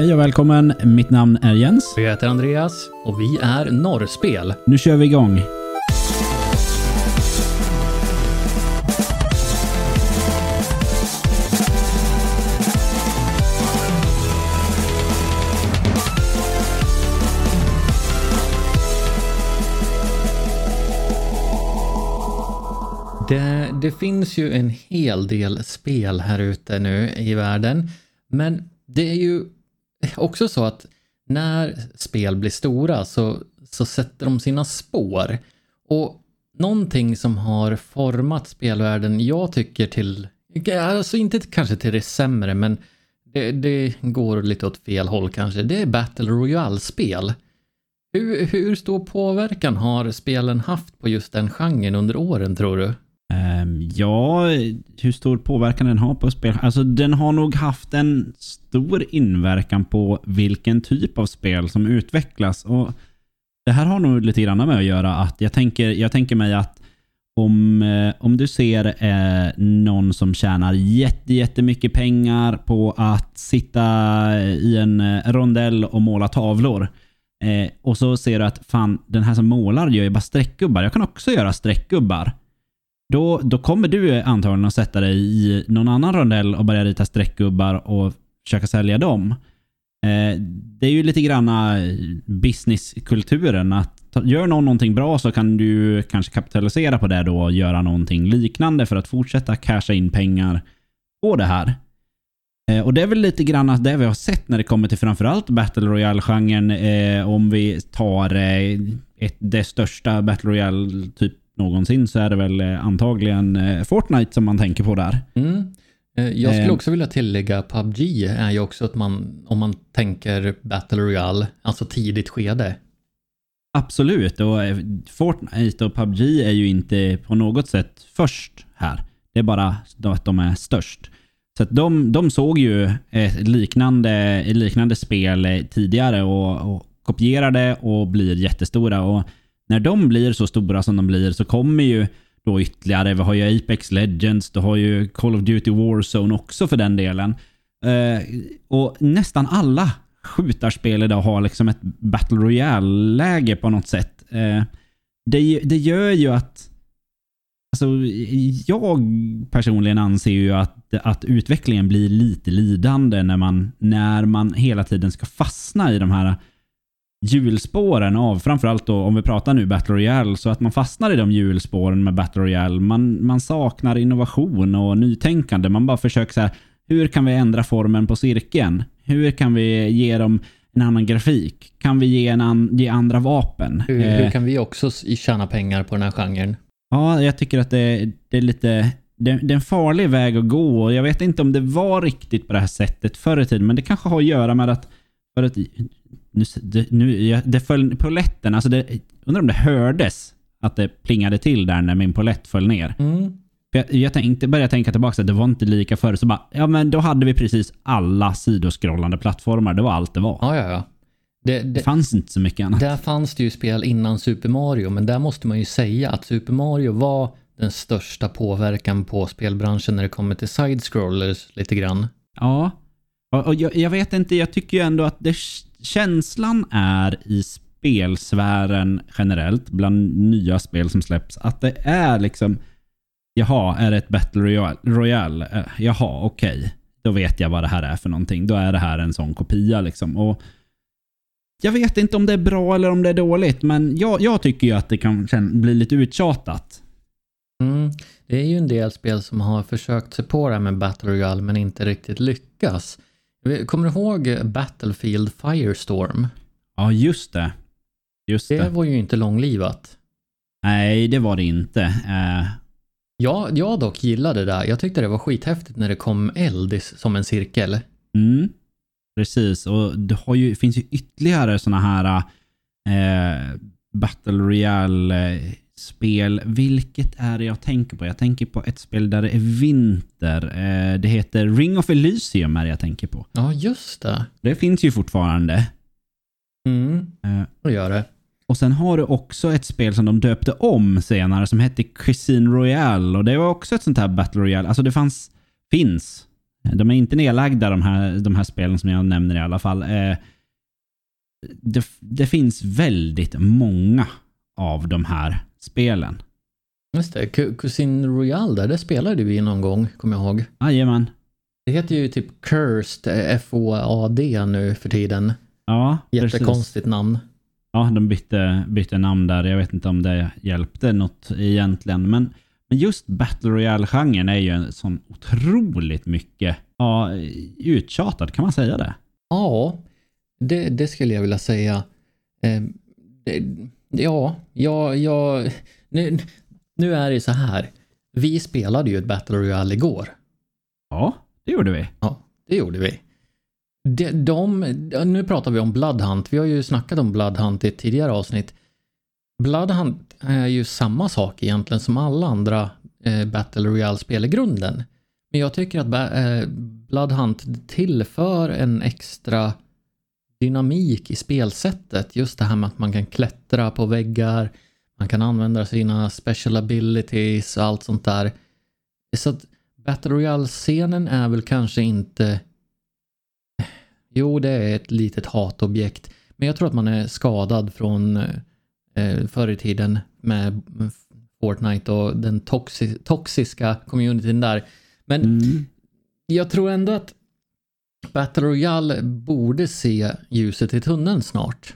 Hej och välkommen. Mitt namn är Jens. Jag heter Andreas och vi är Norrspel. Nu kör vi igång. Det, det finns ju en hel del spel här ute nu i världen. Men det är ju också så att när spel blir stora så, så sätter de sina spår. Och någonting som har format spelvärlden, jag tycker till, alltså inte kanske till det sämre, men det, det går lite åt fel håll kanske, det är Battle Royale-spel. Hur, hur stor påverkan har spelen haft på just den genren under åren tror du? Ehm, ja, hur stor påverkan den har på spel? Alltså den har nog haft en stor inverkan på vilken typ av spel som utvecklas. Och Det här har nog lite grann med att göra att jag tänker, jag tänker mig att om, eh, om du ser eh, någon som tjänar jätte, jättemycket pengar på att sitta eh, i en eh, rondell och måla tavlor. Eh, och så ser du att fan, den här som målar gör ju bara streckgubbar. Jag kan också göra streckgubbar. Då, då kommer du antagligen att sätta dig i någon annan rondell och börja rita streckgubbar och försöka sälja dem. Eh, det är ju lite granna eh, businesskulturen att gör någon någonting bra så kan du kanske kapitalisera på det då och göra någonting liknande för att fortsätta casha in pengar på det här. Eh, och det är väl lite grann det vi har sett när det kommer till framförallt Battle Royale-genren. Eh, om vi tar eh, ett, det största Battle Royale typ någonsin så är det väl eh, antagligen eh, Fortnite som man tänker på där. Mm. Eh, jag skulle också vilja tillägga PubG är ju också att man, om man tänker Battle Royale, alltså tidigt skede. Absolut, och Fortnite och PubG är ju inte på något sätt först här. Det är bara att de är störst. Så de, de såg ju ett liknande, liknande spel tidigare och, och kopierade och blir jättestora. Och när de blir så stora som de blir så kommer ju då ytterligare, vi har ju Apex Legends, du har ju Call of Duty Warzone också för den delen. Eh, och nästan alla skjutarspel idag har liksom ett Battle Royale-läge på något sätt. Eh, det, det gör ju att Alltså, jag personligen anser ju att, att utvecklingen blir lite lidande när man, när man hela tiden ska fastna i de här hjulspåren av, framförallt då om vi pratar nu Battle Royale, så att man fastnar i de hjulspåren med Battle Royale. Man, man saknar innovation och nytänkande. Man bara försöker så här, hur kan vi ändra formen på cirkeln? Hur kan vi ge dem en annan grafik? Kan vi ge, en an, ge andra vapen? Hur, eh, hur, kan vi också tjäna pengar på den här genren? Ja, jag tycker att det, det är lite... Det, det, är en farlig väg att gå. Jag vet inte om det var riktigt på det här sättet förr i tiden, men det kanske har att göra med att... För att nu, det, nu, det föll på lätten, alltså det, undrar om det hördes att det plingade till där när min polett föll ner. Mm. Jag, jag tänkte, började tänka tillbaka att det var inte lika förr. Så bara, ja men då hade vi precis alla sidoskrollande plattformar. Det var allt det var. Ja, ja, ja. Det, det, det, fanns inte så mycket annat. Där fanns det ju spel innan Super Mario, men där måste man ju säga att Super Mario var den största påverkan på spelbranschen när det kommer till side-scrollers lite grann. Ja, och, och jag, jag, vet inte, jag tycker ju ändå att det känslan är i spelsfären generellt, bland nya spel som släpps, att det är liksom Jaha, är det ett Battle Royale? Royale? Eh, jaha, okej. Okay. Då vet jag vad det här är för någonting. Då är det här en sån kopia liksom. Och jag vet inte om det är bra eller om det är dåligt, men jag, jag tycker ju att det kan bli lite uttjatat. Mm. Det är ju en del spel som har försökt sig på det här med Battle Royale, men inte riktigt lyckas. Kommer du ihåg Battlefield Firestorm? Ja, just det. Just det, det. var ju inte långlivat. Nej, det var det inte. Uh... Ja, jag dock gillade det där. Jag tyckte det var skithäftigt när det kom eld som en cirkel. Mm, precis. Och det ju, finns ju ytterligare sådana här uh, Battle Royale spel. Vilket är det jag tänker på? Jag tänker på ett spel där det är vinter. Eh, det heter Ring of Elysium är det jag tänker på. Ja, just det. Det finns ju fortfarande. Mm, eh, det gör det. Och sen har du också ett spel som de döpte om senare som hette Cuisine Royale. Och det var också ett sånt här Battle Royale. Alltså det fanns, finns De är inte nedlagda de här, de här spelen som jag nämner i alla fall. Eh, det, det finns väldigt många av de här spelen. Just det, Cu- Cousin Royal där, det spelade vi någon gång, kommer jag ihåg. Jajamän. Det heter ju typ Cursed, eh, F-O-A-D nu för tiden. Ja, precis. Jättekonstigt namn. Ja, de bytte, bytte namn där. Jag vet inte om det hjälpte något egentligen. Men, men just Battle Royale-genren är ju en sån otroligt mycket ja, uttjatad, kan man säga det? Ja, det, det skulle jag vilja säga. Eh, det, ja, ja, ja, nu, nu är det så här. Vi spelade ju ett Battle Royale igår. Ja, det gjorde vi. Ja, det gjorde vi. De, de, nu pratar vi om Bloodhunt. Vi har ju snackat om Bloodhunt i ett tidigare avsnitt. Bloodhunt är ju samma sak egentligen som alla andra eh, Battle Royale-spel i grunden. Men jag tycker att eh, Bloodhunt tillför en extra dynamik i spelsättet. Just det här med att man kan klättra på väggar, man kan använda sina special abilities och allt sånt där. Så att Battle Royale-scenen är väl kanske inte... Jo, det är ett litet hatobjekt. Men jag tror att man är skadad från eh, förr i tiden med Fortnite och den toxi toxiska communityn där. Men Mm. jag tror ändå att Battle Royale borde se ljuset i tunneln snart.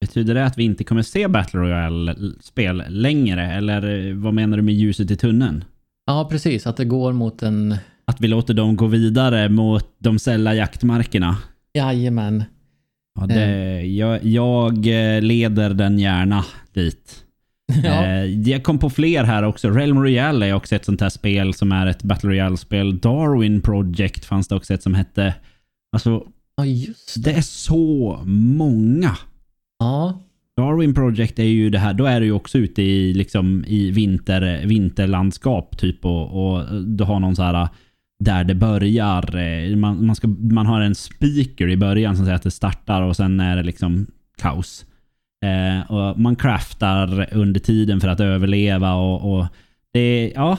Betyder det att vi inte kommer se Battle Royale-spel längre? Eller vad menar du med ljuset i tunneln? Ja, precis. Att det går mot en... Att vi låter dem gå vidare mot de sälla jaktmarkerna? Jajamän. Ja, det, jag, jag eh, leder den gärna dit. Ja, Eh, jag kom på fler här också. Realm Royale är också ett sånt här spel som är ett Battle Royale-spel. Darwin Project fanns det också ett som hette. Alltså, ja just det är så många. Ja, Darwin Project är ju det här, då är du ju också ute i, liksom, i vinter, vinterlandskap typ och, och du har någon så här där det börjar. eh, Man, man, ska, man har en speaker i början som säger att det startar och sen är det liksom kaos. Eh, och man craftar under tiden för att överleva och, och det, ja,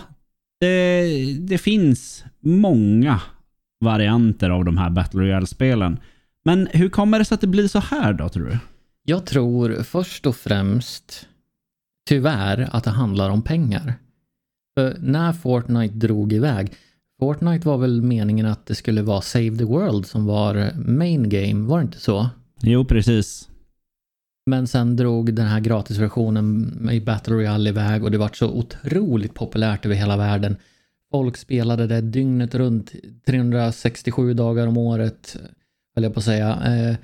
det, det finns många varianter av de här Battle Royale-spelen. Men hur kommer det sig att det blir så här då tror du? jag tror först och främst tyvärr att det handlar om pengar. För när Fortnite drog iväg, Fortnite var väl meningen att det skulle vara Save the World som var main game, var det inte så? Jo, precis. Men sen drog den här gratisversionen i Battle Royale iväg och det vart så otroligt populärt över hela världen. Folk spelade det dygnet runt, 367 dagar om året, höll jag på att säga. Eh,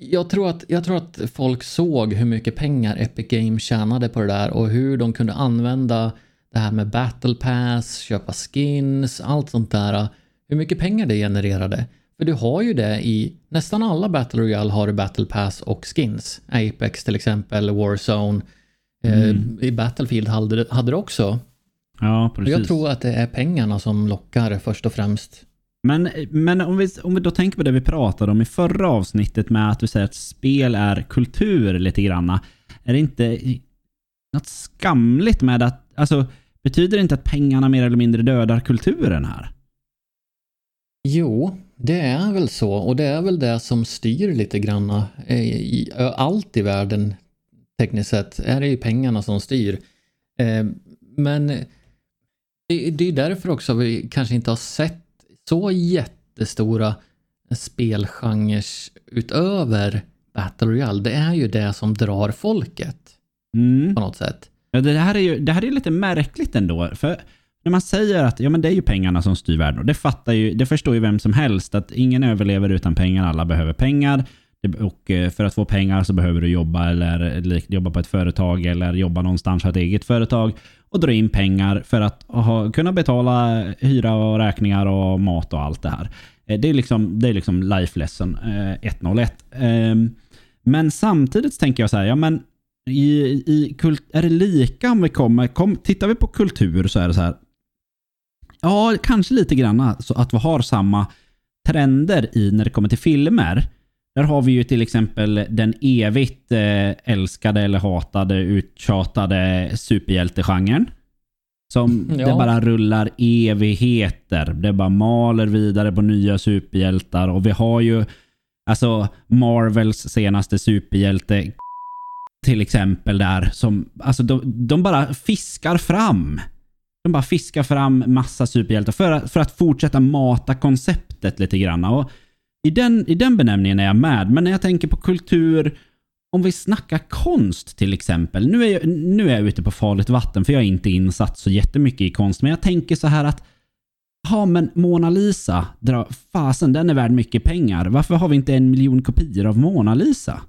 jag tror, att, jag tror att folk såg hur mycket pengar Epic Games tjänade på det där och hur de kunde använda det här med Battle Pass, köpa skins, allt sånt där. Hur mycket pengar det genererade. För du har ju det i nästan alla Battle Royale har du Battle Pass och skins. Apex till exempel, Warzone. Eh, I Battlefield hade hade det också. Ja, Och precis. jag tror att det är pengarna som lockar först och främst. Men, men om, vi, om vi då tänker på det vi pratade om i förra avsnittet med att du säger att spel är kultur lite granna. Är det inte något skamligt med att, alltså betyder det inte att pengarna mer eller mindre dödar kulturen här? Jo, det är väl så och det är väl det som styr lite granna. eh, i- Allt i världen tekniskt sett är det ju pengarna som styr. Eh, Men det det är därför också vi kanske inte har sett så jättestora spelgenres utöver Battle Royale. Det är ju det som drar folket Mm. på något sätt. Ja, det här är ju det här är lite märkligt ändå. För när man säger att ja, men det är ju pengarna som styr världen. Och det, fattar ju, det förstår ju vem som helst. Att ingen överlever utan pengar. Alla behöver pengar. Och eh, för att få pengar så behöver du jobba eller jobba på ett företag eller jobba någonstans, ha ett eget företag och dra in pengar för att ha, kunna betala hyra och räkningar och mat och allt det här. Eh, det är liksom, det är liksom life lesson eh, 101. Ehm, men samtidigt tänker jag så här, ja men i, i kult, är det lika om vi kommer, kom, tittar vi på kultur så är det så här. Ja, kanske lite grann så att vi har samma trender i när det kommer till filmer. Där har vi ju till exempel den evigt eh, älskade eller hatade, uttjatade superhjältegenren. Som Ja. det bara rullar evigheter. Det bara maler vidare på nya superhjältar och vi har ju alltså Marvels senaste superhjälte till exempel där som, alltså de, de bara fiskar fram. De bara fiskar fram massa superhjältar för att, för att fortsätta mata konceptet lite grann. Och i, den, I den benämningen är jag med, men när jag tänker på kultur, om vi snackar konst till exempel. Nu är, jag, nu är jag ute på farligt vatten för jag är inte insatt så jättemycket i konst, men jag tänker så här att Ja, men Mona Lisa, dra, fasen den är värd mycket pengar. Varför har vi inte en miljon kopior av Mona Lisa?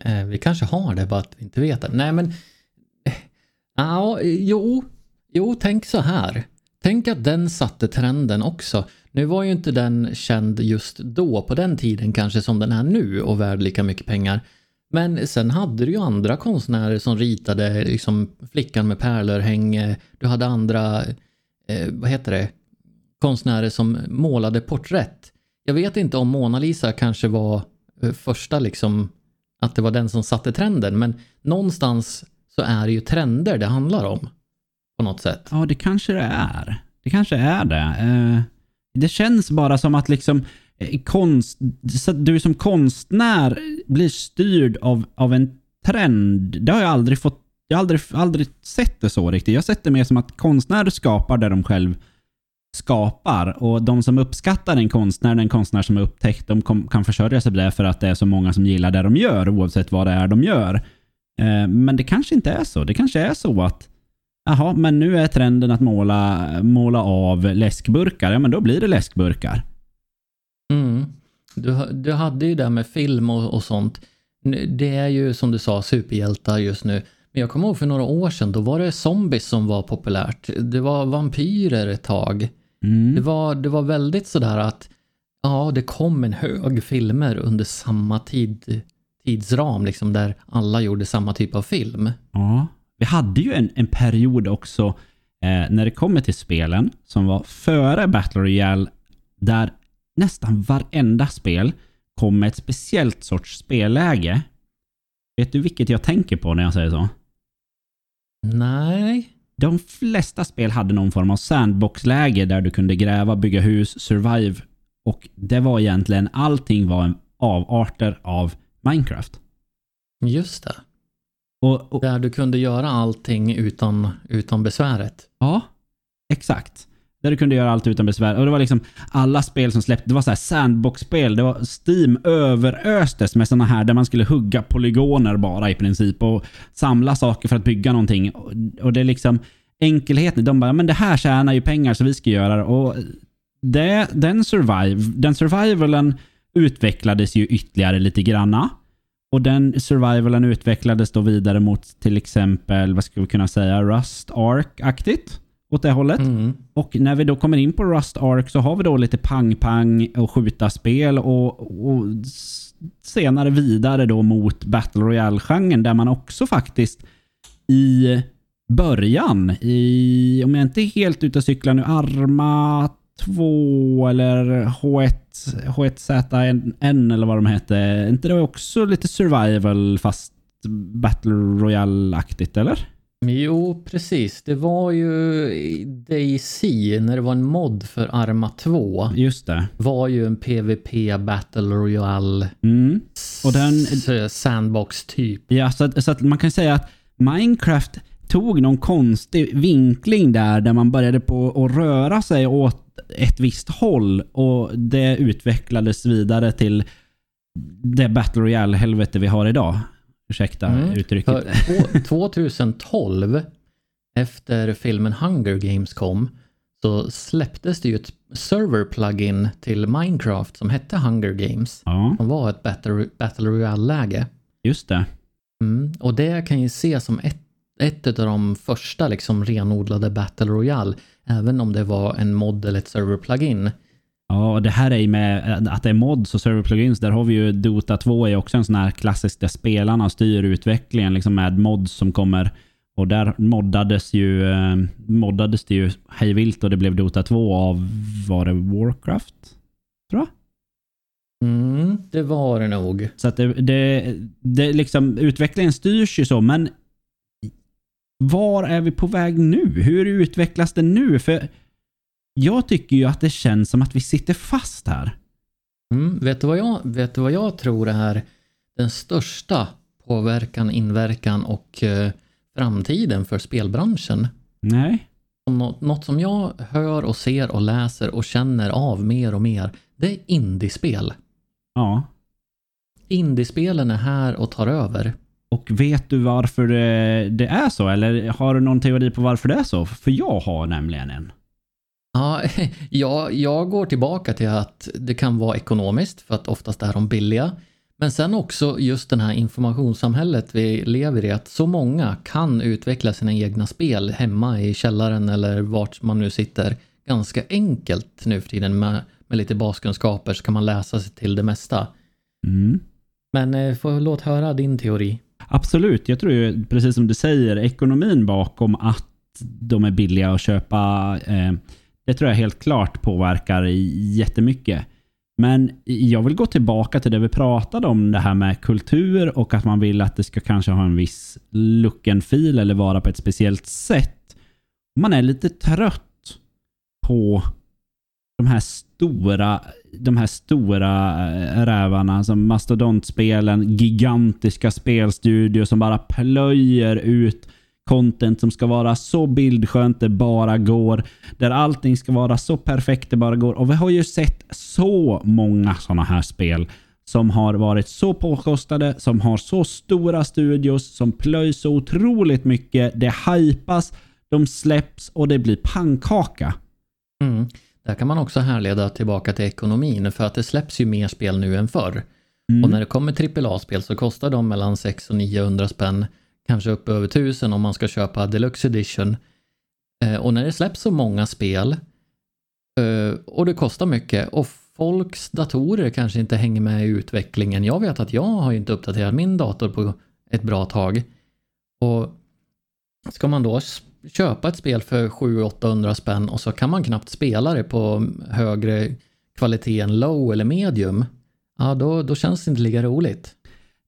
Eh, vi kanske har det, bara att vi inte vet det. Nej, men... eh, Ja, jo. Jo, tänk så här. Tänk att den satte trenden också. Nu var ju inte den känd just då, på den tiden kanske, som den är nu och värd lika mycket pengar. Men sen hade du ju andra konstnärer som ritade liksom Flickan med pärlörhänge. Eh, du hade andra, eh, vad heter det, konstnärer som målade porträtt. Jag vet inte om Mona Lisa kanske var eh, första liksom, att det var den som satte trenden, men någonstans så är det ju trender det handlar om. På något sätt. Ja, det kanske det är. Det kanske är det. Eh, det känns bara som att liksom eh, konst, du som konstnär blir styrd av, av en trend. Det har jag aldrig fått jag har aldrig, aldrig sett det så riktigt. Jag har sett det mer som att konstnärer skapar det de själv skapar. Och de som uppskattar en konstnär, den konstnär som är upptäckt, de kom, kan försörja sig på det för att det är så många som gillar det de gör, oavsett vad det är de gör. Eh, men det kanske inte är så. Det kanske är så att Jaha, men nu är trenden att måla, måla av läskburkar. Ja, men då blir det läskburkar. Mm. Du, du hade ju det med film och, och sånt. Det är ju som du sa superhjältar just nu. Men jag kommer ihåg för några år sedan, då var det zombies som var populärt. Det var vampyrer ett tag. Mm. Det var, det var väldigt sådär att ja, det kom en hög filmer under samma tid, tidsram, liksom där alla gjorde samma typ av film. Ja. Vi hade ju en, en period också eh, när det kommer till spelen som var före Battle Royale där nästan varenda spel kom med ett speciellt sorts spelläge. Vet du vilket jag tänker på när jag säger så? Nej. De flesta spel hade någon form av sandbox-läge där du kunde gräva, bygga hus, survive och det var egentligen allting var en avarter av Minecraft. Just det. Och, och, Där du kunde göra allting utan, utan besväret. ja, exakt. Där du kunde göra allt utan besvär. Och det var liksom alla spel som släpptes. Det var så här sandbox-spel. Det var Steam överöstes med såna här där man skulle hugga polygoner bara i princip och samla saker för att bygga någonting. Och, och det är liksom enkelheten. De bara, men det här tjänar ju pengar så vi ska göra det. Och det, den, survive, den survivalen utvecklades ju ytterligare lite granna. Och den survivalen utvecklades då vidare mot till exempel, vad ska vi kunna säga, Rust Ark-aktigt. Åt det hållet. Mm. Och när vi då kommer in på Rust Ark så har vi då lite pang-pang och skjuta-spel och, och senare vidare då mot Battle Royale-genren där man också faktiskt i början, i, om jag inte är helt ute och cyklar nu, Arma 2 eller H1, H1ZN eller vad de hette. Är inte det också lite survival fast Battle Royale-aktigt eller? Jo, precis. Det var ju DayZ, när det var en mod för Arma 2, Just det. var ju en PVP Battle Royale Mm. Och den- s- sandbox typ. Ja, så att, så att man kan säga att Minecraft tog någon konstig vinkling där, där man började på att röra sig åt ett visst håll och det utvecklades vidare till det Battle Royale-helvete vi har idag. Ursäkta Mm. uttrycket. För två- 2012, efter filmen Hunger Games kom, så släpptes det ju ett server-plugin till Minecraft som hette Hunger Games. Ja, Som var ett Battle, Battle Royale-läge. just det. Mm. Och det kan ju ses som ett, ett av de första liksom renodlade Battle Royale. Även om det var en mod eller ett server-plugin. Ja, och det här är ju med att det är mods och server plugins. Där har vi ju Dota 2 är också en sån här klassisk där spelarna styr utvecklingen liksom med mods som kommer. Och där moddades ju eh, moddades det ju hejvilt och det blev Dota 2 av, var det Warcraft? Tror jag. Mm, det var det nog. Så att det, det, det liksom, utvecklingen styrs ju så, men var är vi på väg nu? Hur utvecklas det nu? För jag tycker ju att det känns som att vi sitter fast här. Mm, vet, du vad jag, vet du vad jag tror är den största påverkan, inverkan och eh, framtiden för spelbranschen? Nej. Nå- Något som jag hör och ser och läser och känner av mer och mer, det är indiespel. Ja. Indiespelen är här och tar över. Och vet du varför det, det är så? Eller har du någon teori på varför det är så? För jag har nämligen en. Ja, jag, jag går tillbaka till att det kan vara ekonomiskt för att oftast är de billiga. Men sen också just den här informationssamhället vi lever i, att så många kan utveckla sina egna spel hemma i källaren eller vart man nu sitter ganska enkelt nu för tiden. Med, med lite baskunskaper så kan man läsa sig till det mesta. Mm. Men eh, får låt höra din teori. Absolut. Jag tror ju, precis som du säger, ekonomin bakom att de är billiga att köpa. Eh, det tror jag helt klart påverkar jättemycket. Men jag vill gå tillbaka till det vi pratade om, det här med kultur och att man vill att det ska kanske ha en viss look and feel eller vara på ett speciellt sätt. Man är lite trött på de här stora, de här stora eh, rävarna som mastodontspelen, gigantiska spelstudior som bara plöjer ut content som ska vara så bildskönt det bara går. Där allting ska vara så perfekt det bara går. Och vi har ju sett så många sådana här spel som har varit så påkostade, som har så stora studios, som plöjs så otroligt mycket. Det hypas, de släpps och det blir pannkaka. Mm. Där kan man också härleda tillbaka till ekonomin för att det släpps ju mer spel nu än förr. Mm. Och när det kommer AAA-spel så kostar de mellan 600 och 900 spänn. Kanske upp över 1000 om man ska köpa Deluxe Edition. Eh, och när det släpps så många spel eh, och det kostar mycket och folks datorer kanske inte hänger med i utvecklingen. Jag vet att jag har inte uppdaterat min dator på ett bra tag. Och ska man då köpa ett spel för 700-800 spänn och så kan man knappt spela det på högre kvalitet än low eller medium. Ja, då, då känns det inte lika roligt.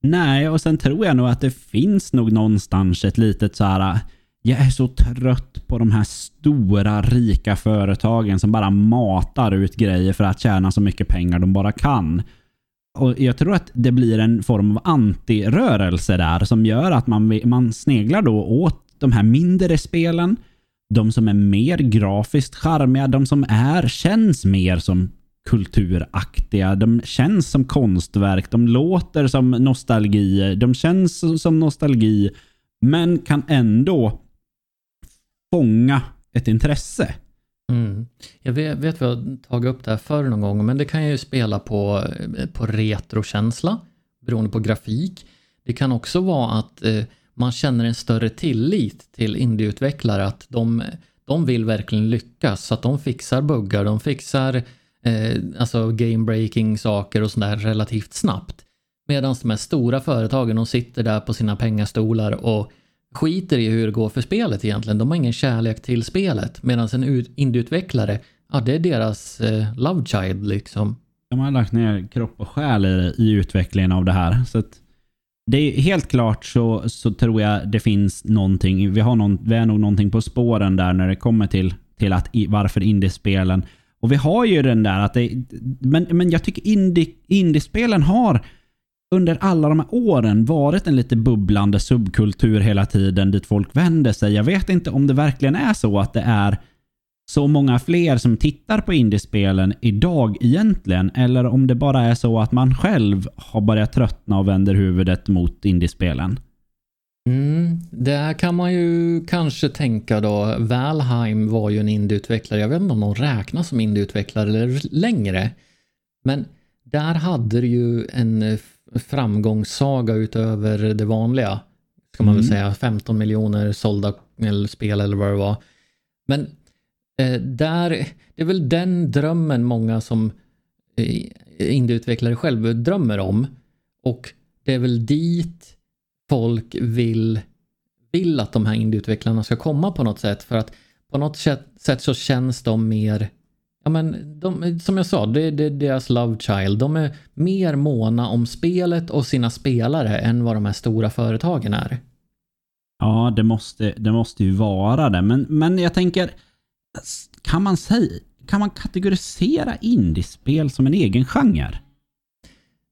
Nej, och sen tror jag nog att det finns nog någonstans ett litet så här. Jag är så trött på de här stora rika företagen som bara matar ut grejer för att tjäna så mycket pengar de bara kan. Och Jag tror att det blir en form av antirörelse där som gör att man, man sneglar då åt de här mindre spelen. De som är mer grafiskt charmiga, de som är, känns mer som kulturaktiga. De känns som konstverk, de låter som nostalgi, de känns som nostalgi, men kan ändå fånga ett intresse. Mm. Jag vet, vet vi har tagit upp det här förr någon gång, men det kan ju spela på, på retrokänsla beroende på grafik. Det kan också vara att eh, man känner en större tillit till indieutvecklare, att de, de vill verkligen lyckas, så att de fixar buggar, de fixar eh, alltså game-breaking saker och sådär relativt snabbt. Medan de här stora företagen, de sitter där på sina pengastolar och skiter i hur det går för spelet egentligen. De har ingen kärlek till spelet. Medan en indieutvecklare, ja det är deras eh, love child liksom. De har lagt ner kropp och själ i, i utvecklingen av det här. Så att det är helt klart så, så tror jag det finns någonting. Vi, har någon, vi är nog någonting på spåren där när det kommer till, till att i, varför indiespelen. Och vi har ju den där att det, men, men jag tycker indie, indiespelen har under alla de här åren varit en lite bubblande subkultur hela tiden dit folk vänder sig. Jag vet inte om det verkligen är så att det är så många fler som tittar på indiespelen idag egentligen, eller om det bara är så att man själv har börjat tröttna och vänder huvudet mot indiespelen. Mm, där kan man ju kanske tänka då, Valheim var ju en indieutvecklare, jag vet inte om de räknas som indieutvecklare eller längre. Men där hade det ju en framgångssaga utöver det vanliga. Ska man väl Mm. säga, 15 miljoner sålda eller spel eller vad det var. Men Eh, där, det är väl den drömmen många som eh, indieutvecklare själv drömmer om. Och det är väl dit folk vill, vill att de här indieutvecklarna ska komma på något sätt. För att på något sätt, sätt så känns de mer, ja men de, som jag sa, det, det är deras love child. De är mer måna om spelet och sina spelare än vad de här stora företagen är. Ja, det måste, det måste ju vara det. Men, men jag tänker, kan man, säga, kan man kategorisera indiespel som en egen genre?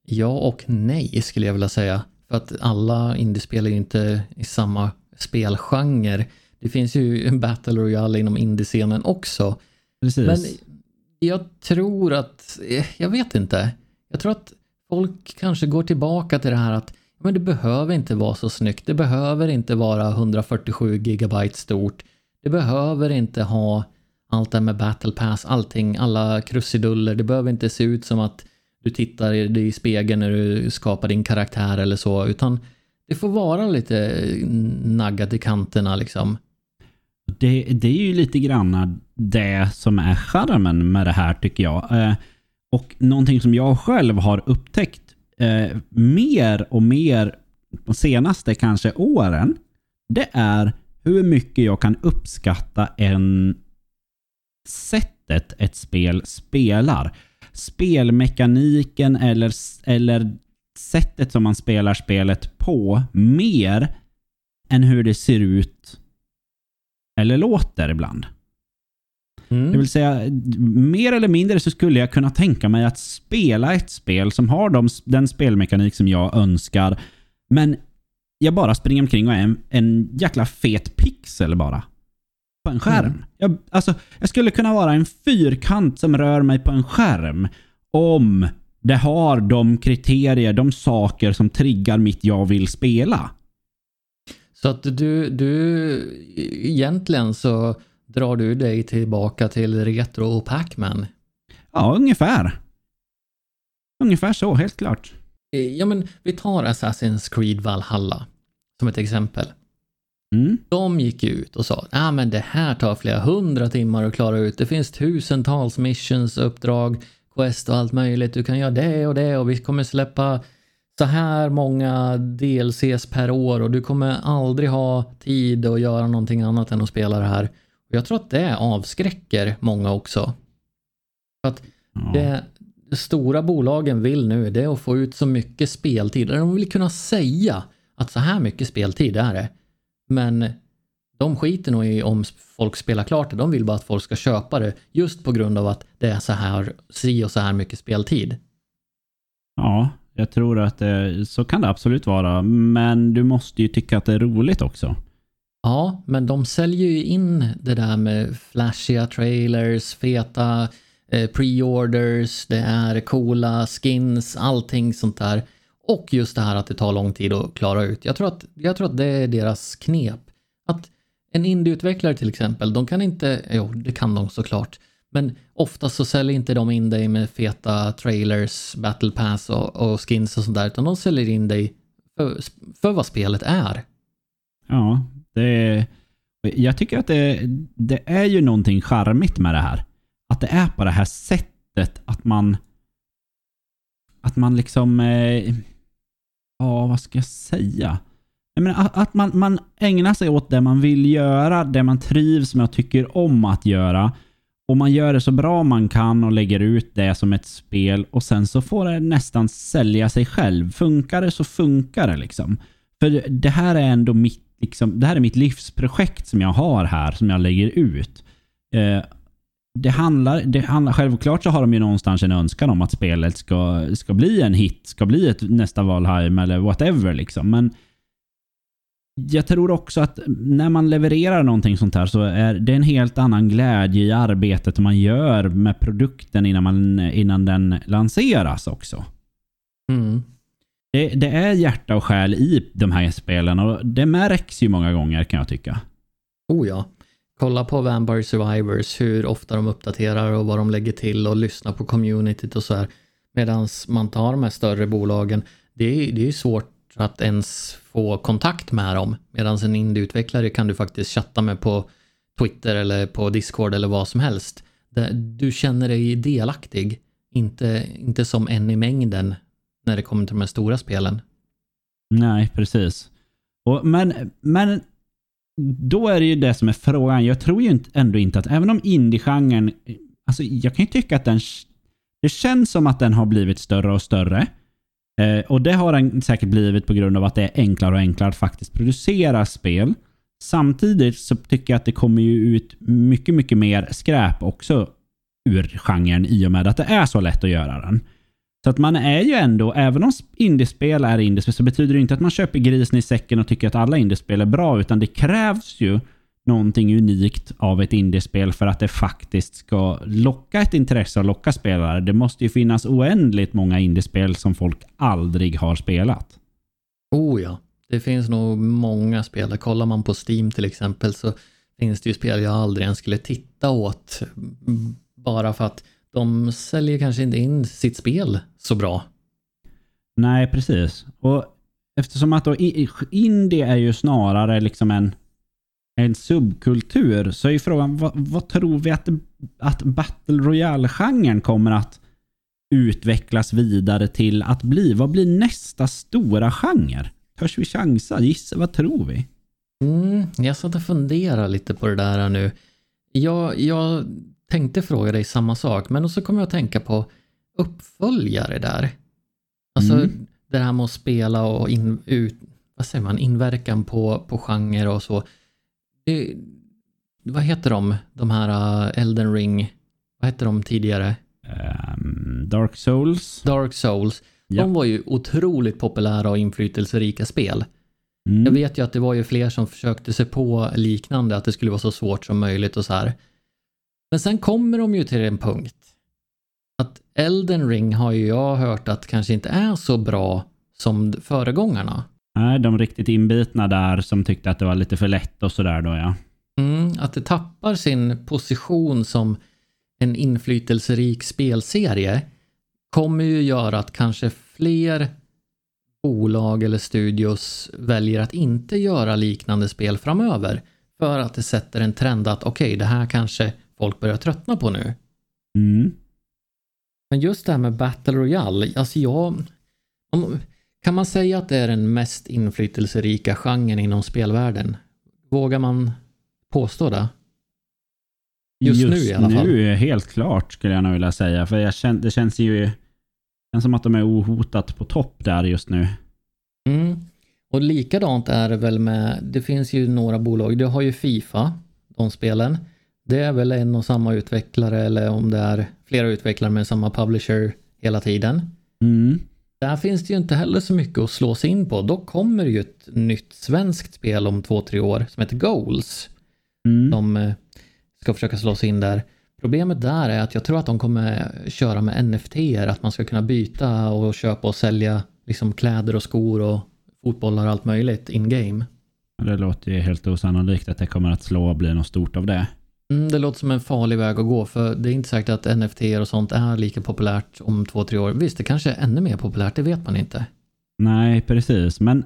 Ja och nej skulle jag vilja säga. För att alla indiespel är ju inte i samma spelgenre. Det finns ju en Battle Royale inom indiescenen också. Precis. Men jag tror att, jag vet inte. Jag tror att folk kanske går tillbaka till det här att men det behöver inte vara så snyggt. Det behöver inte vara 147 gigabyte stort. Det behöver inte ha allt det här med battle pass, allting, alla krusiduller. Det behöver inte se ut som att du tittar i spegeln när du skapar din karaktär eller så, utan det får vara lite mm, naggat i kanterna liksom. Det, det är ju lite grann det som är charmen med det här tycker jag. Eh, och någonting som jag själv har upptäckt eh, mer och mer de senaste kanske åren, det är hur mycket jag kan uppskatta en sättet ett spel spelar. Spelmekaniken eller, eller sättet som man spelar spelet på mer än hur det ser ut eller låter ibland. Mm. Det vill säga, mer eller mindre så skulle jag kunna tänka mig att spela ett spel som har de, den spelmekanik som jag önskar, men jag bara springer omkring och är en, en jäkla fet pixel bara. På en skärm. Mm. Jag, alltså, jag skulle kunna vara en fyrkant som rör mig på en skärm om det har de kriterier, de saker som triggar mitt jag vill spela. Så att du, du egentligen så drar du dig tillbaka till Retro och Pac-Man? Ja, ungefär. Ungefär så, helt klart. Ja, men vi tar Assassin's Creed Valhalla som ett exempel. Mm. De gick ut och sa ah, men det här tar flera hundra timmar att klara ut. Det finns tusentals missions, uppdrag, quest och allt möjligt. Du kan göra det och det och vi kommer släppa så här många DLCs per år och du kommer aldrig ha tid att göra någonting annat än att spela det här. Jag tror att det avskräcker många också. För att ja. det stora bolagen vill nu det är att få ut så mycket speltid. De vill kunna säga att så här mycket speltid är det. Men de skiter nog i om folk spelar klart det. De vill bara att folk ska köpa det just på grund av att det är så här, si och så här mycket speltid. Ja, jag tror att det, så kan det absolut vara. Men du måste ju tycka att det är roligt också. Ja, men de säljer ju in det där med flashiga trailers, feta eh, pre-orders, det är coola skins, allting sånt där. Och just det här att det tar lång tid att klara ut. Jag tror att, jag tror att det är deras knep. Att en indieutvecklare till exempel, de kan inte, jo det kan de såklart, men oftast så säljer inte de in dig med feta trailers, battle pass och, och skins och sånt där, utan de säljer in dig för, för vad spelet är. Ja, det, jag tycker att det, det är ju någonting charmigt med det här. Att det är på det här sättet att man... Att man liksom... Eh, ja, vad ska jag säga? Jag menar, att man, man ägnar sig åt det man vill göra, det man trivs med och tycker om att göra. Och man gör det så bra man kan och lägger ut det som ett spel och sen så får det nästan sälja sig själv. Funkar det så funkar det liksom. För det här är ändå mitt liksom, det här är mitt livsprojekt som jag har här, som jag lägger ut. Eh, det handlar, det handlar, självklart så har de ju någonstans en önskan om att spelet ska, ska bli en hit, ska bli ett nästa Valheim eller whatever liksom. Men jag tror också att när man levererar någonting sånt här så är det en helt annan glädje i arbetet man gör med produkten innan, man, innan den lanseras också. Mm. Det, det, är hjärta och själ i de här spelen och det märks ju många gånger kan jag tycka. Oh ja. Kolla på Vampire Survivors, hur ofta de uppdaterar och vad de lägger till och lyssna på communityt och så här. Medan man tar de här större bolagen, det är, det är svårt att ens få kontakt med dem. Medan en indieutvecklare kan du faktiskt chatta med på Twitter eller på Discord eller vad som helst. Du känner dig delaktig, inte, inte som en i mängden när det kommer till de här stora spelen. Nej, precis. Och, men, men då är det ju det som är frågan. Jag tror ju ändå inte att, även om indie-genren, alltså jag kan ju tycka att den, det känns som att den har blivit större och större. Eh, och det har den säkert blivit på grund av att det är enklare och enklare att faktiskt producera spel. Samtidigt så tycker jag att det kommer ju ut mycket, mycket mer skräp också ur genren i och med att det är så lätt att göra den. Så att man är ju ändå, även om indiespel är indiespel, så betyder det inte att man köper grisen i säcken och tycker att alla indiespel är bra, utan det krävs ju någonting unikt av ett indiespel för att det faktiskt ska locka ett intresse och locka spelare. Det måste ju finnas oändligt många indiespel som folk aldrig har spelat. Oh ja, det finns nog många spel. Kollar man på Steam till exempel så finns det ju spel jag aldrig ens skulle titta åt. Bara för att de säljer kanske inte in sitt spel så bra. Nej, precis. Och eftersom att då indie är ju snarare liksom en, en subkultur så är ju frågan vad, vad tror vi att, att Battle Royale-genren kommer att utvecklas vidare till att bli? Vad blir nästa stora genre? Törs vi chansa? Gissa, vad tror vi? Mm, jag satt och funderade lite på det där nu. Jag, jag tänkte fråga dig samma sak, men så kommer jag att tänka på uppföljare där. Alltså mm. det här med att spela och in, ut, vad säger man, inverkan på, på genre och så. Det, vad heter de, de här uh, Elden Ring, vad hette de tidigare? Um, Dark Souls. Dark Souls. Ja. De var ju otroligt populära och inflytelserika spel. Mm. Jag vet ju att det var ju fler som försökte sig på liknande, att det skulle vara så svårt som möjligt och så här. Men sen kommer de ju till en punkt att Elden Ring har ju jag hört att kanske inte är så bra som föregångarna. Nej, de riktigt inbitna där som tyckte att det var lite för lätt och sådär då ja. Mm, att det tappar sin position som en inflytelserik spelserie kommer ju göra att kanske fler bolag eller studios väljer att inte göra liknande spel framöver. För att det sätter en trend att okej, okay, det här kanske folk börjar tröttna på nu. Mm. Men just det här med Battle Royale, alltså jag... Kan man säga att det är den mest inflytelserika genren inom spelvärlden? Vågar man påstå det? Just, Just nu i alla fall. nu helt klart skulle jag nog vilja säga. För känner, det känns ju känns som att de är ohotat på topp där just nu. Mm. Och likadant är det väl med, det finns ju några bolag, du har ju Fifa, de spelen. Det är väl en och samma utvecklare eller om det är flera utvecklare med samma publisher hela tiden. Mm. Där finns det ju inte heller så mycket att slå sig in på. Då kommer ju ett nytt svenskt spel om två, tre år som heter Goals. Mm. De eh, ska försöka slå sig in där. Problemet där är att jag tror att de kommer köra med NFT, att man ska kunna byta och köpa och sälja liksom kläder och skor och fotbollar och allt möjligt in game. Det låter ju helt osannolikt att det kommer att slå och bli något stort av det. Mm, det låter som en farlig väg att gå för det är inte säkert att NFT och sånt är lika populärt om två, tre år. Visst, det kanske är ännu mer populärt, det vet man inte. Nej, precis. Men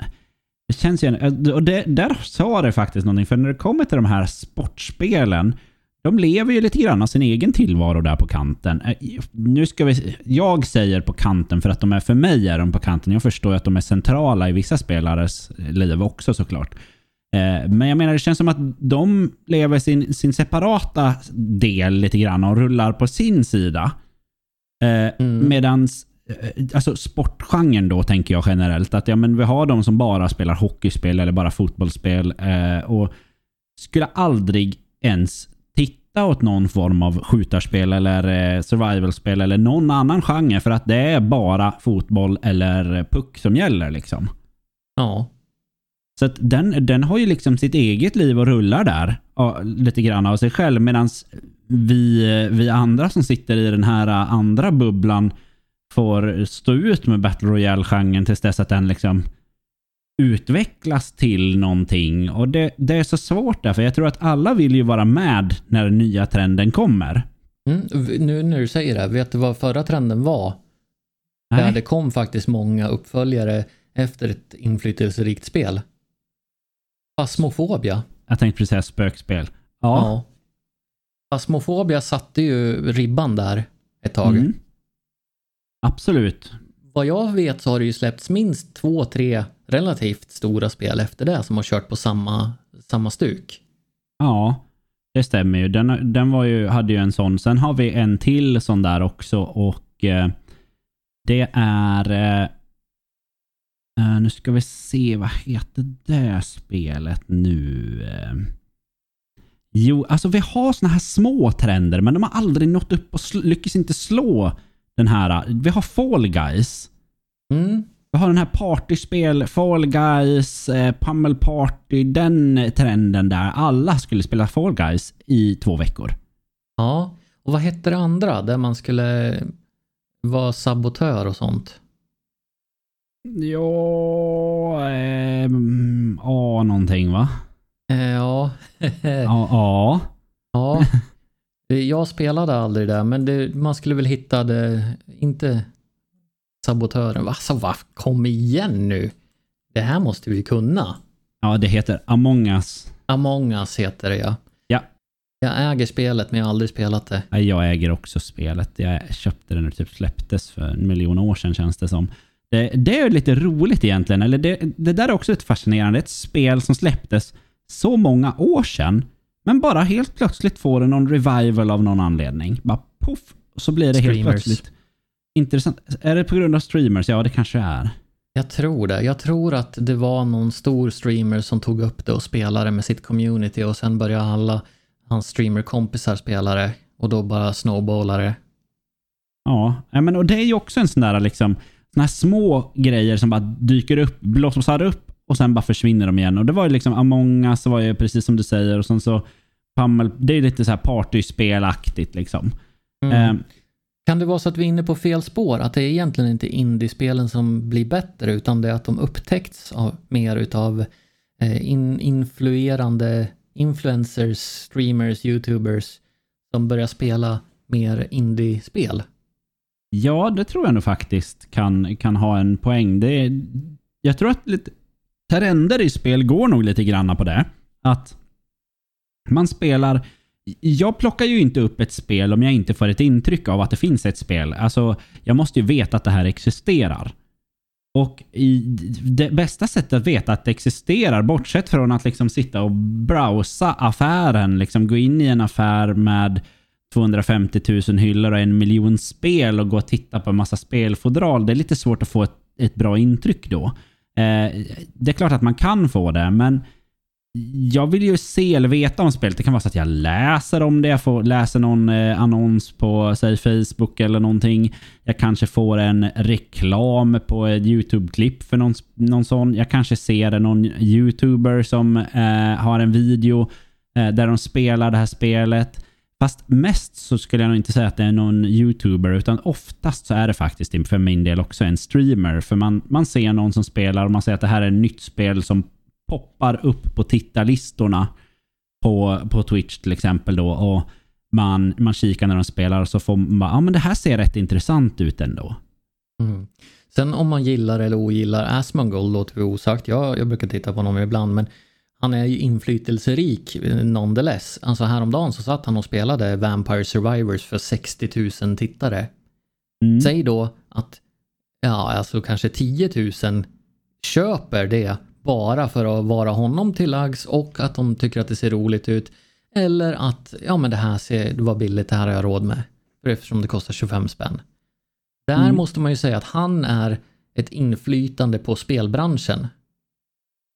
det känns ju... Eh, och det, där sa det faktiskt någonting. För när det kommer till de här sportspelen. De lever ju lite grann av sin egen tillvaro där på kanten. Eh, nu ska vi... Jag säger på kanten för att de är för mig är de på kanten. Jag förstår att de är centrala i vissa spelares eh, liv också såklart. Eh, men jag menar, det känns som att de lever sin, sin separata del lite grann och rullar på sin sida. Eh, mm. Medans eh, alltså sportgenren då tänker jag generellt att ja, men vi har de som bara spelar hockeyspel eller bara fotbollsspel och skulle aldrig ens titta åt någon form av skjutarspel eller survivalspel eller någon annan genre för att det är bara fotboll eller puck som gäller liksom. Ja. Så att den, den har ju liksom sitt eget liv och rullar där lite grann av sig själv. Medan vi, vi andra som sitter i den här andra bubblan får stå ut med Battle Royale-genren tills dess att den liksom utvecklas till någonting. Och det, det är så svårt där, för jag tror att alla vill ju vara med när den nya trenden kommer. Mm, nu när du säger det, vet du vad förra trenden var? Nej. Där det kom faktiskt många uppföljare efter ett inflytelserikt spel. Fasmofobia. Jag tänkte precis säga spökspel. Ja. ja. Fasmofobia satte ju ribban där ett tag. Mm. Absolut. Vad jag vet så har det ju släppts minst två, tre relativt stora spel efter det som har kört på samma, samma stuk. Ja, det stämmer ju. Den, den var ju, hade ju en sån. Sen har vi en till sån där också och eh, det är eh, Uh, nu ska vi se, vad heter det spelet nu? Uh, jo, alltså vi har såna här små trender, men de har aldrig nått upp och lyckas inte slå den här. Vi har Fall Guys. Mm. Vi har den här partyspel, Fall Guys, eh, Pummel Party, den trenden där. Alla skulle spela Fall Guys i två veckor. Ja, och vad hette det andra där man skulle vara sabotör och sånt? Ja, eh, A någonting va? Eh, ja. ja. Ja. Jag spelade aldrig där, men det, man skulle väl hitta det, inte sabotören. Alltså va, kom igen nu. Det här måste vi kunna. Ja, det heter Among Us. Among Us heter det ja. Ja. Jag äger spelet men jag har aldrig spelat det. Jag äger också spelet. Jag köpte det när det typ släpptes för en miljon år sedan känns det som. Det, det är lite roligt egentligen. Eller det, det där är också ett fascinerande. Ett spel som släpptes så många år sedan. Men bara helt plötsligt får det någon revival av någon anledning. Bara poff, så blir det Streamers. helt plötsligt intressant. Är det på grund av streamers? Ja, det kanske är. Jag tror det. Jag tror att det var någon stor streamer som tog upp det och spelade med sitt community och sen började alla hans streamerkompisar spela det och då bara snowballade det. Ja, men och det är ju också en sån där liksom, såna här små grejer som bara dyker upp, blossar upp och sen bara försvinner de igen. Och det var ju liksom Among us var ju precis som du säger och sen så Pammel, det är lite så här partyspelaktigt liksom. Mm. Eh, kan det vara så att vi är inne på fel spår? Att det är egentligen inte indiespelen som blir bättre utan det är att de upptäckts av, mer utav eh, in, influerande influencers, streamers, youtubers som börjar spela mer indiespel? Ja, det tror jag nog faktiskt kan, kan ha en poäng. Det är, jag tror att lite, trender i spel går nog lite granna på det. Att man spelar jag plockar ju inte upp ett spel om jag inte får ett intryck av att det finns ett spel. Alltså, jag måste ju veta att det här existerar. Och i det bästa sättet att veta att det existerar, bortsett från att liksom sitta och browsa affären, liksom gå in i en affär med 250 000 hyllor och en miljon spel och gå och titta på en massa spelfodral. Det är lite svårt att få ett, ett bra intryck då. Eh, det är klart att man kan få det, men jag vill ju se eller veta om spelet. Det kan vara så att jag läser om det. Jag får läsa någon eh, annons på säg Facebook eller någonting. Jag kanske får en reklam på ett YouTube-klipp för någon, någon sån. Jag kanske ser någon YouTuber som eh, har en video eh, där de spelar det här spelet. Fast mest så skulle jag nog inte säga att det är någon YouTuber, utan oftast så är det faktiskt för min del också en streamer. För man, man ser någon som spelar och man säger att det här är ett nytt spel som poppar upp på tittarlistorna på, på Twitch till exempel då och man, man kikar när de spelar och så får man bara, ja men det här ser rätt intressant ut ändå. Mm. Sen om man gillar eller ogillar Asmongold låter vi osagt. Jag, jag brukar titta på honom ibland men han är ju inflytelserik nonetheless. Alltså häromdagen så satt han och spelade Vampire Survivors för 60 000 tittare. Mm. Säg då att, ja alltså kanske 10 000 köper det bara för att vara honom till lags och att de tycker att det ser roligt ut. Eller att, ja men det här ser, det var billigt, det här har jag råd med. För eftersom det kostar 25 spänn. Där mm. måste man ju säga att han är ett inflytande på spelbranschen.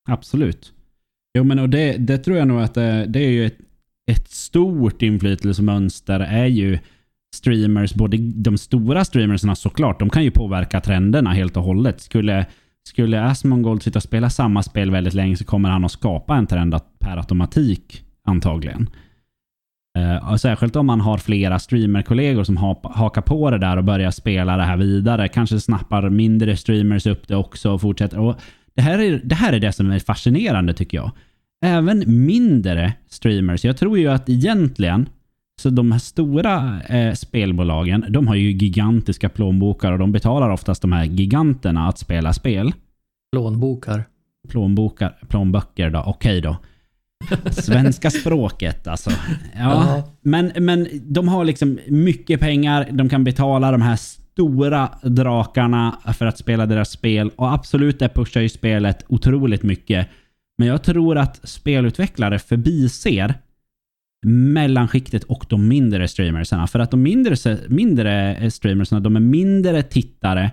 Absolut. Jo men och det, det tror jag nog att det, det är ju ett, ett stort inflytelsemönster är ju streamers, både de stora streamersna såklart, de kan ju påverka trenderna helt och hållet. Skulle skulle Asmongold sitta och spela samma spel väldigt länge så kommer han att skapa en trend per automatik antagligen. Uh, särskilt om man har flera streamerkollegor som ha, hakar på det där och börjar spela det här vidare. Kanske snappar mindre streamers upp det också och fortsätter. Och det, här är, det här är det som är fascinerande tycker jag. Även mindre streamers. Jag tror ju att egentligen så de här stora eh, spelbolagen, de har ju gigantiska plånbokar och de betalar oftast de här giganterna att spela spel. Plånbokar? Plånbokar, plånböcker då, okej då. Svenska språket alltså. Ja, men, men de har liksom mycket pengar, de kan betala de här stora drakarna för att spela deras spel och absolut det pushar ju spelet otroligt mycket. Men jag tror att spelutvecklare förbiser mellanskiktet och de mindre streamersarna. För att de mindre, mindre eh, streamersarna, de är mindre tittare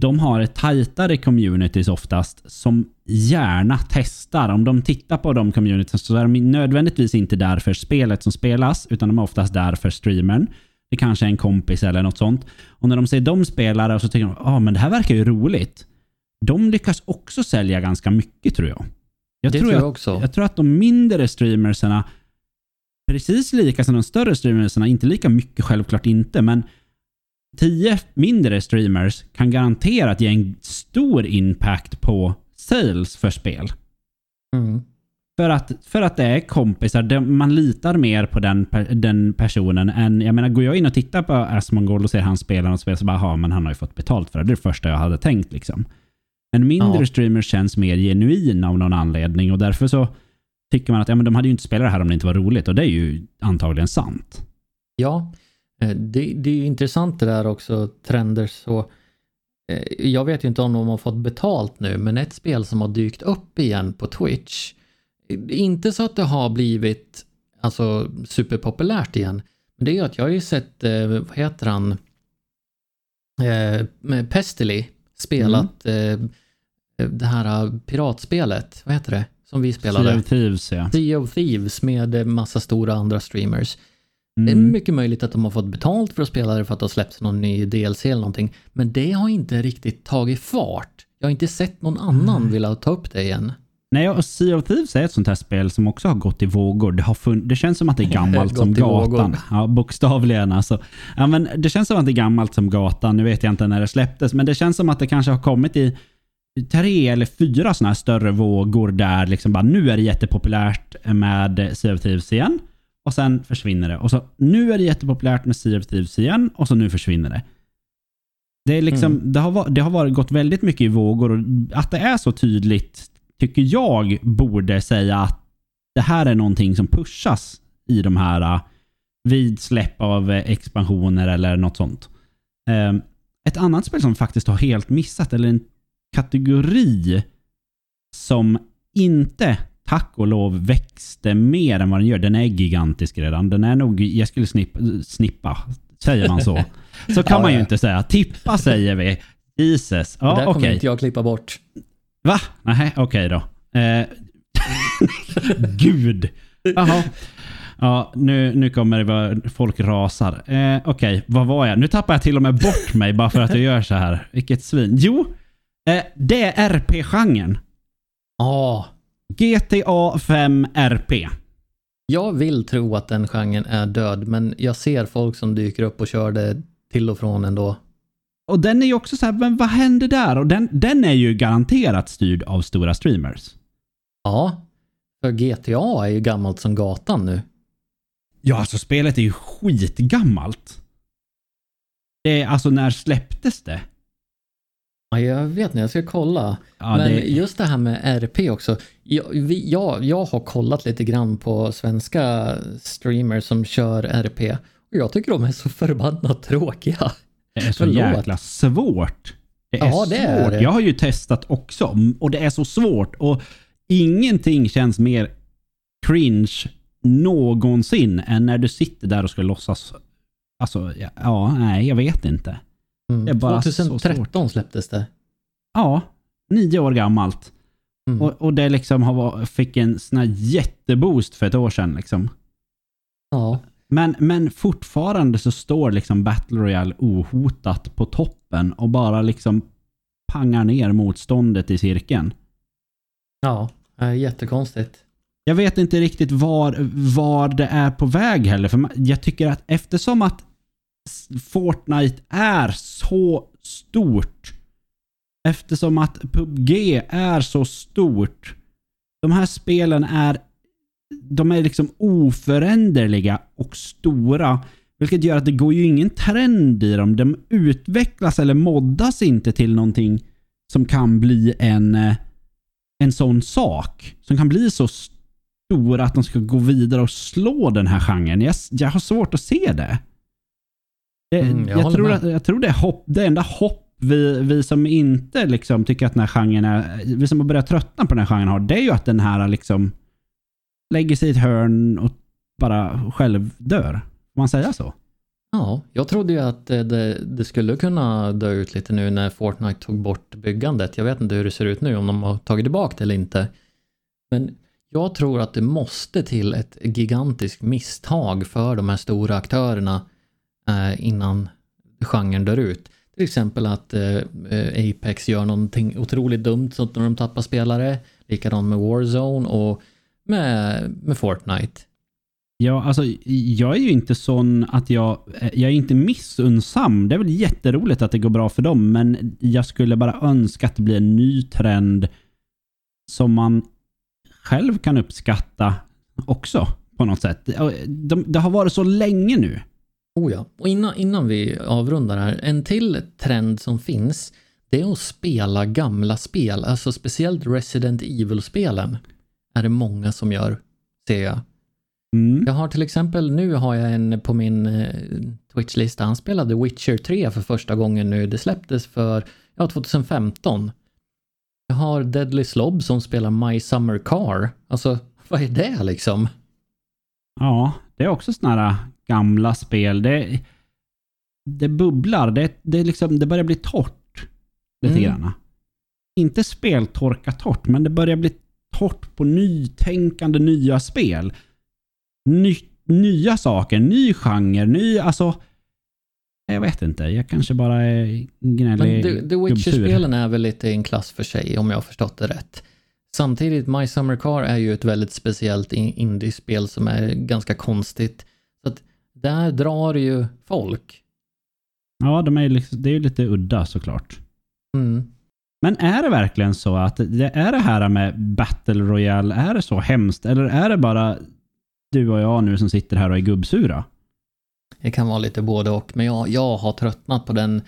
de har ett tajtare communities oftast som gärna testar. Om de tittar på de communities så är de nödvändigtvis inte där för spelet som spelas, utan de är oftast där för streamern. Det kanske är en kompis eller något sånt. Och när de ser de spelare och så tycker de ah, men det här verkar ju roligt. De lyckas också sälja ganska mycket tror jag. Jag det tror jag, också. Jag tror att de mindre streamersarna, precis lika som de större streamersarna, inte lika mycket självklart inte, men tio mindre streamers kan garanterat ge en stor impact på sales för spel. Mm. För att, för att det är kompisar. Man litar mer på den, den personen än... Jag menar, går jag in och tittar på Asmongold och ser han spela något spel så bara, ja men han har ju fått betalt för det. Det är det första jag hade tänkt liksom. En mindre ja. streamer känns mer genuin av någon anledning och därför så tycker man att ja, men de hade ju inte spelat det här om det inte var roligt och det är ju antagligen sant. Ja, eh, det, det är ju intressant det där också, trender så. Eh, jag vet ju inte om de har fått betalt nu, men ett spel som har dykt upp igen på Twitch inte så att det har blivit alltså, superpopulärt igen. Men det är ju att jag har ju sett, eh, vad heter han, eh, Pestily spelat mm. Det här piratspelet, vad heter det, som vi spelade? Sea of Thieves ja. Sea of Thieves med massa stora andra streamers. Mm. Det är mm. mycket möjligt att de har fått betalt för att spela det för att det har släppts någon ny DLC eller någonting. Men det har inte riktigt tagit fart. Jag har inte sett någon annan mm. vilja ta upp det igen. Nej, och Sea of Thieves är ett sånt här spel som också har gått i vågor. Det, har det känns som att det är gammalt som gatan. Ja, bokstavligen alltså. Ja, men det känns som att det är gammalt som gatan. Nu vet jag inte när det släpptes, men det känns som att det kanske har kommit i tre eller fyra sådana här större vågor där liksom bara nu är det jättepopulärt med Sea of Thieves igen. Och sen försvinner det. Och så nu är det jättepopulärt med Sea of Thieves igen och så nu försvinner det. Det, är liksom, mm. det, har, det har varit, gått väldigt mycket i vågor och att det är så tydligt tycker jag borde säga att det här är någonting som pushas i de här uh, vid släpp av expansioner eller något sånt. Uh, ett annat spel som faktiskt har helt missat, eller kategori som inte, tack och lov, växte mer än vad den gör. Den är gigantisk redan. Den är nog, jag skulle snippa, snippa säger man så? Så kan ja, man ju ja. inte säga. Tippa säger vi. Jesus. Ja, det där kommer okay. inte jag klippa bort. Va? Nej, okej okay då. Eh, Gud! Jaha. Ja, nu, nu kommer det vara... Folk rasar. Eh, okej, okay, vad var jag? Nu tappar jag till och med bort mig bara för att jag gör så här. Vilket svin. Jo, eh, det är RP-genren. Ja. Oh. GTA 5 RP. Jag vill tro att den genren är död, men jag ser folk som dyker upp och kör det till och från ändå. Och den är ju också så här, men vad händer där? Och den, den är ju garanterat styrd av stora streamers. Ja, för GTA är ju gammalt som gatan nu. Ja, alltså spelet är ju skitgammalt. Det är, alltså när släpptes det? Ja, jag vet inte, jag ska kolla. Ja, Men det... just det här med RP också. Jag, vi, jag, jag har kollat lite grann på svenska streamers som kör RP. Och jag tycker de är så förbannat tråkiga. Det är så Förlåt. jäkla svårt. Det är ja, det svårt. Är det. Jag har ju testat också och det är så svårt. Och ingenting känns mer cringe någonsin än när du sitter där och ska låtsas... Alltså, ja, ja nej, jag vet inte. Mm. Det är bara 2013 släpptes det. Ja, nio år gammalt. Mm. Och, och det liksom har, fick en sån här jätteboost för ett år sedan. Liksom. Ja. Men, men fortfarande så står liksom Battle Royale ohotat på toppen och bara liksom pangar ner motståndet i cirkeln. Ja, jättekonstigt. Jag vet inte riktigt var, var det är på väg heller. För jag tycker att eftersom att Fortnite är så stort. Eftersom att PubG är så stort. De här spelen är de är liksom oföränderliga och stora. Vilket gör att det går ju ingen trend i dem. De utvecklas eller moddas inte till någonting som kan bli en, eh, en sån sak. Som kan bli så stora att de ska gå vidare och slå den här genren. Jag, jag har svårt att se det det mm, jag, jag, tror att, jag tror det är hopp, det enda hopp vi, vi som inte liksom tycker att den här genren är... Vi som har börjat tröttna på den här genren har, det är ju att den här liksom lägger sig i ett hörn och bara själv dör. Får man säga så? Ja, jag trodde ju att det, det, skulle kunna dö ut lite nu när Fortnite tog bort byggandet. Jag vet inte hur det ser ut nu, om de har tagit tillbaka det eller inte. Men jag tror att det måste till ett gigantiskt misstag för de här stora aktörerna Eh, innan genren dör ut. Till exempel att eh, Apex gör någonting otroligt dumt så att de tappar spelare. Likadant med Warzone och med, med Fortnite. Ja, alltså jag är ju inte sån att jag... Jag är inte missunnsam. Det är väl jätteroligt att det går bra för dem, men jag skulle bara önska att det blir en ny trend som man själv kan uppskatta också på något sätt. De, det har varit så länge nu. Oh ja. Och innan, innan vi avrundar här, en till trend som finns, det är att spela gamla spel. Alltså speciellt Resident Evil-spelen är det många som gör, ser jag. Mm. Jag har till exempel, nu har jag en på min eh, Twitch-lista, han spelade Witcher 3 för första gången nu. Det släpptes för, ja, 2015. Jag har Deadly Slob som spelar My Summer Car. Alltså, vad är det liksom? Ja, det är också sådana här gamla spel. Det, det bubblar. Det, det, liksom, det börjar bli torrt. Lite mm. grann. Inte speltorka torrt, men det börjar bli torrt på nytänkande nya spel. Ny, nya saker, ny genre, ny... Alltså... Jag vet inte, jag kanske bara är gnällig Men The, Witcher-spelen är väl lite en klass för sig, om jag har förstått det rätt. Samtidigt, My Summer Car är ju ett väldigt speciellt indiespel som är ganska konstigt. Där drar ju folk. Ja, de är liksom, det är ju lite udda såklart. Mm. Men är det verkligen så att det är det här med Battle Royale, är det så hemskt? Eller är det bara du och jag nu som sitter här och är gubbsura? Det kan vara lite både och, men jag, jag har tröttnat på den,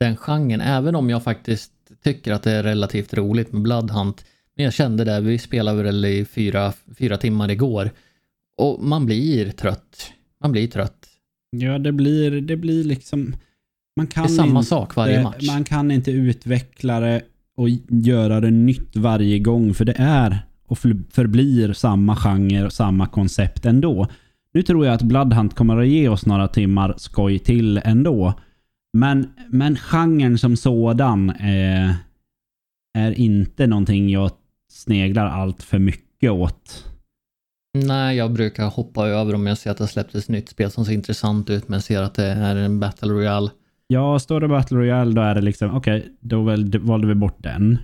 den genren, även om jag faktiskt tycker att det är relativt roligt med Bloodhunt. Men jag kände det, vi spelade väl i fyra, fyra timmar igår och man blir trött. Man blir trött. Ja, det blir, det blir liksom... Man kan det är samma inte, sak varje match. Man kan inte utveckla det och göra det nytt varje gång, för det är och förblir samma genre och samma koncept ändå. Nu tror jag att Bloodhunt kommer att ge oss några timmar skoj till ändå. Men, men genren som sådan eh, är inte någonting jag sneglar allt för mycket åt. Nej, jag brukar hoppa över om jag ser att det släppts ett nytt spel som ser intressant ut men ser att det är en Battle Royale. Ja, står det Battle Royale då är det liksom, okej, okay, då valde vi bort den.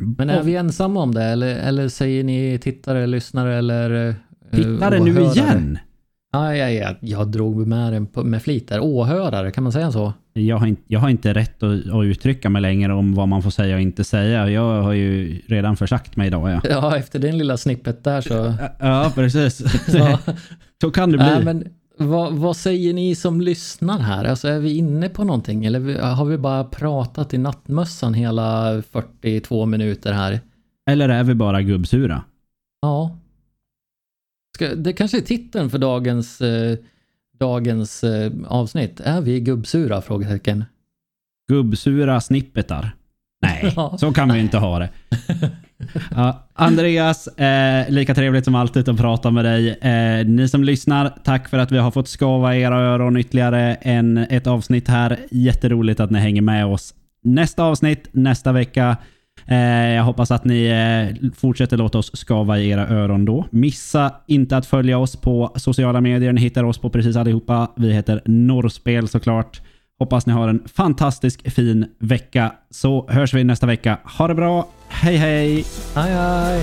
Men är vi ensamma om det eller, eller säger ni tittare, lyssnare eller eh, Tittare nu igen? Ja, ja, ja, jag drog med den med flit där. Åhörare, kan man säga så? Jag har, inte, jag har inte rätt att, att, uttrycka mig längre om vad man får säga och inte säga. Jag har ju redan försagt mig idag. Ja, ja efter din lilla snippet där så... Ja, precis. ja. så kan det bli. Nej, men vad, vad, säger ni som lyssnar här? Alltså är vi inne på någonting eller har vi bara pratat i nattmössan hela 42 minuter här? Eller är vi bara gubbsura? Ja. Ska, det kanske är titeln för dagens, eh, dagens eh, avsnitt. Är vi gubbsura? Frågetecken. Gubbsura snippetar. Nej, ja. så kan vi inte ha det. Ja, Andreas, eh, lika trevligt som alltid att prata med dig. Eh, ni som lyssnar, tack för att vi har fått skava era öron ytterligare en, ett avsnitt här. Jätteroligt att ni hänger med oss. Nästa avsnitt, nästa vecka. Eh, jag hoppas att ni eh, fortsätter låta oss skava i era öron då. Missa inte att följa oss på sociala medier. Ni hittar oss på precis allihopa. Vi heter Norrspel såklart. Hoppas ni har en fantastisk fin vecka. Så hörs vi nästa vecka. Ha det bra. Hej hej! Hej hej!